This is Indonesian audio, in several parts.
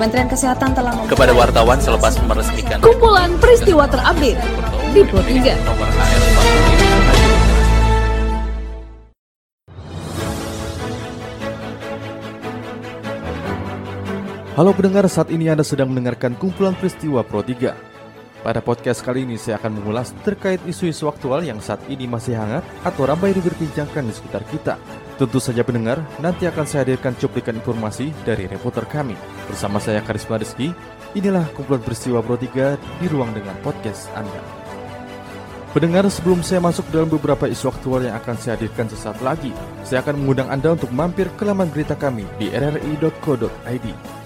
Kementerian Kesehatan telah kepada wartawan selepas meresmikan kumpulan peristiwa terupdate di Pro 3. Halo pendengar, saat ini Anda sedang mendengarkan kumpulan peristiwa Pro 3. Pada podcast kali ini saya akan mengulas terkait isu-isu aktual yang saat ini masih hangat atau ramai diperbincangkan di sekitar kita. Tentu saja pendengar, nanti akan saya hadirkan cuplikan informasi dari reporter kami. Bersama saya Karisma Rizky, inilah kumpulan peristiwa Pro 3 di ruang dengan podcast Anda. Pendengar, sebelum saya masuk dalam beberapa isu aktual yang akan saya hadirkan sesaat lagi, saya akan mengundang Anda untuk mampir ke laman berita kami di rri.co.id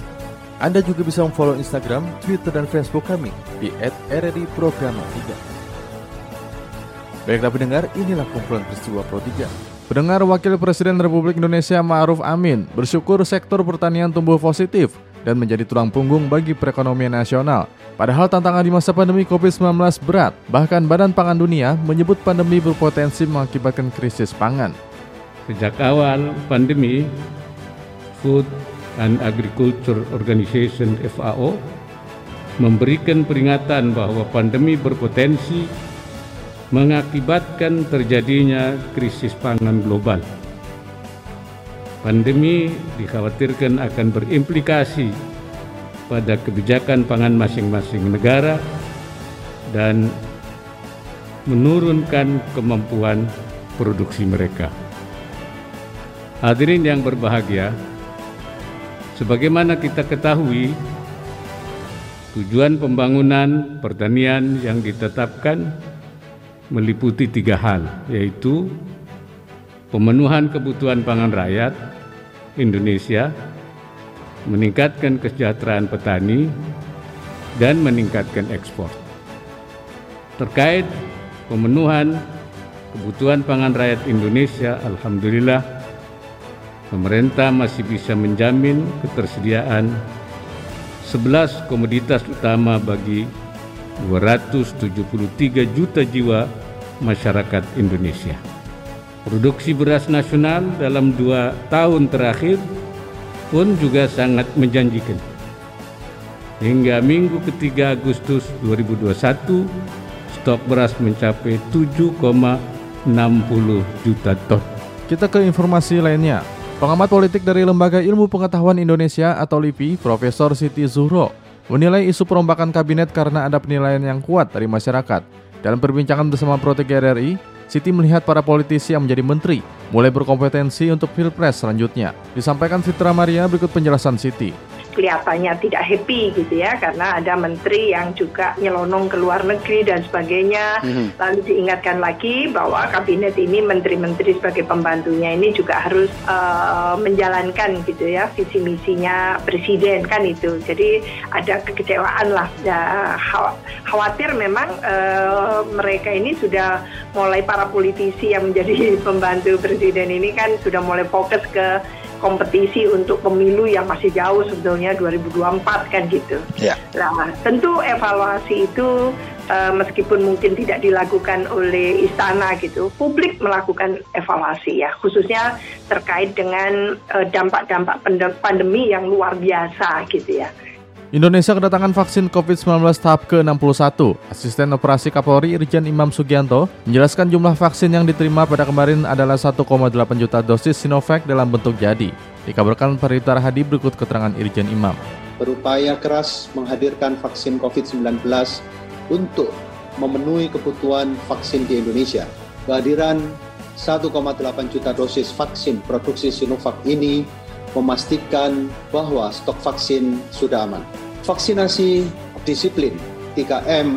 anda juga bisa memfollow Instagram, Twitter, dan Facebook kami di @rri_programa3. Baiklah pendengar, inilah kumpulan peristiwa Pro 3. Pendengar Wakil Presiden Republik Indonesia Ma'ruf Amin bersyukur sektor pertanian tumbuh positif dan menjadi tulang punggung bagi perekonomian nasional. Padahal tantangan di masa pandemi COVID-19 berat, bahkan Badan Pangan Dunia menyebut pandemi berpotensi mengakibatkan krisis pangan. Sejak awal pandemi, Food and Agriculture Organization FAO memberikan peringatan bahwa pandemi berpotensi mengakibatkan terjadinya krisis pangan global. Pandemi dikhawatirkan akan berimplikasi pada kebijakan pangan masing-masing negara dan menurunkan kemampuan produksi mereka. Hadirin yang berbahagia, Sebagaimana kita ketahui, tujuan pembangunan pertanian yang ditetapkan meliputi tiga hal, yaitu pemenuhan kebutuhan pangan rakyat Indonesia, meningkatkan kesejahteraan petani, dan meningkatkan ekspor. Terkait pemenuhan kebutuhan pangan rakyat Indonesia, Alhamdulillah pemerintah masih bisa menjamin ketersediaan 11 komoditas utama bagi 273 juta jiwa masyarakat Indonesia. Produksi beras nasional dalam dua tahun terakhir pun juga sangat menjanjikan. Hingga minggu ketiga Agustus 2021, stok beras mencapai 7,60 juta ton. Kita ke informasi lainnya. Pengamat politik dari Lembaga Ilmu Pengetahuan Indonesia atau LIPI, Profesor Siti Zuhro, menilai isu perombakan kabinet karena ada penilaian yang kuat dari masyarakat. Dalam perbincangan bersama Pro RRI, Siti melihat para politisi yang menjadi menteri mulai berkompetensi untuk pilpres selanjutnya. Disampaikan Fitra Maria berikut penjelasan Siti kelihatannya tidak happy gitu ya karena ada menteri yang juga nyelonong ke luar negeri dan sebagainya. Mm-hmm. Lalu diingatkan lagi bahwa kabinet ini menteri-menteri sebagai pembantunya ini juga harus uh, menjalankan gitu ya visi misinya presiden kan itu. Jadi ada kekecewaan lah. Ya, khawatir memang uh, mereka ini sudah mulai para politisi yang menjadi pembantu presiden ini kan sudah mulai fokus ke kompetisi untuk pemilu yang masih jauh sebetulnya 2024 kan gitu. Ya. Nah, tentu evaluasi itu uh, meskipun mungkin tidak dilakukan oleh istana gitu, publik melakukan evaluasi ya, khususnya terkait dengan eh, dampak-dampak uh, pandemi yang luar biasa gitu ya. Indonesia kedatangan vaksin COVID-19 tahap ke-61. Asisten Operasi Kapolri Irjen Imam Sugianto menjelaskan jumlah vaksin yang diterima pada kemarin adalah 1,8 juta dosis Sinovac dalam bentuk jadi. Dikabarkan Perita Hadi berikut keterangan Irjen Imam. Berupaya keras menghadirkan vaksin COVID-19 untuk memenuhi kebutuhan vaksin di Indonesia. Kehadiran 1,8 juta dosis vaksin produksi Sinovac ini memastikan bahwa stok vaksin sudah aman. Vaksinasi disiplin 3M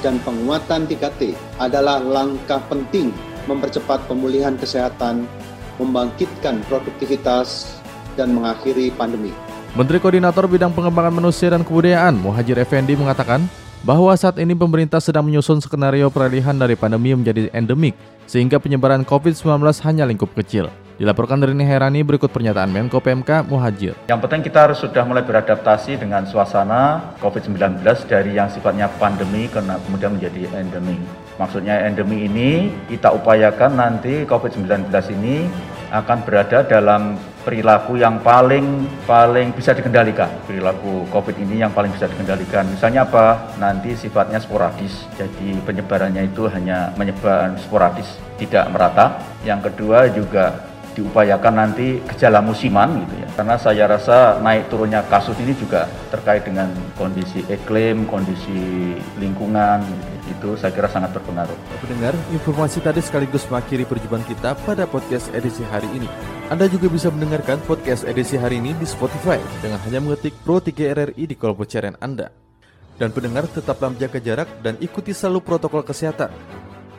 dan penguatan 3T adalah langkah penting mempercepat pemulihan kesehatan, membangkitkan produktivitas, dan mengakhiri pandemi. Menteri Koordinator Bidang Pengembangan Manusia dan Kebudayaan Muhajir Effendi mengatakan bahwa saat ini pemerintah sedang menyusun skenario peralihan dari pandemi menjadi endemik sehingga penyebaran COVID-19 hanya lingkup kecil. Dilaporkan dari Herani berikut pernyataan Menko PMK Muhajir. Yang penting kita harus sudah mulai beradaptasi dengan suasana COVID-19 dari yang sifatnya pandemi kemudian menjadi endemi. Maksudnya endemi ini kita upayakan nanti COVID-19 ini akan berada dalam perilaku yang paling paling bisa dikendalikan. Perilaku COVID ini yang paling bisa dikendalikan. Misalnya apa? Nanti sifatnya sporadis. Jadi penyebarannya itu hanya menyebar sporadis, tidak merata. Yang kedua juga diupayakan nanti gejala musiman gitu ya. Karena saya rasa naik turunnya kasus ini juga terkait dengan kondisi iklim, kondisi lingkungan itu saya kira sangat berpengaruh. Pendengar, informasi tadi sekaligus mengakhiri perjumpaan kita pada podcast edisi hari ini. Anda juga bisa mendengarkan podcast edisi hari ini di Spotify dengan hanya mengetik Pro 3 RRI di kolom pencarian Anda. Dan pendengar tetaplah menjaga jarak dan ikuti selalu protokol kesehatan.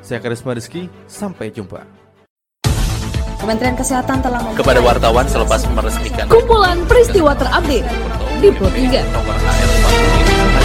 Saya Karisma Rizky, sampai jumpa. Kementerian Kesehatan telah Kepada wartawan selepas meresmikan kumpulan peristiwa terupdate di Pro 3. nomor HR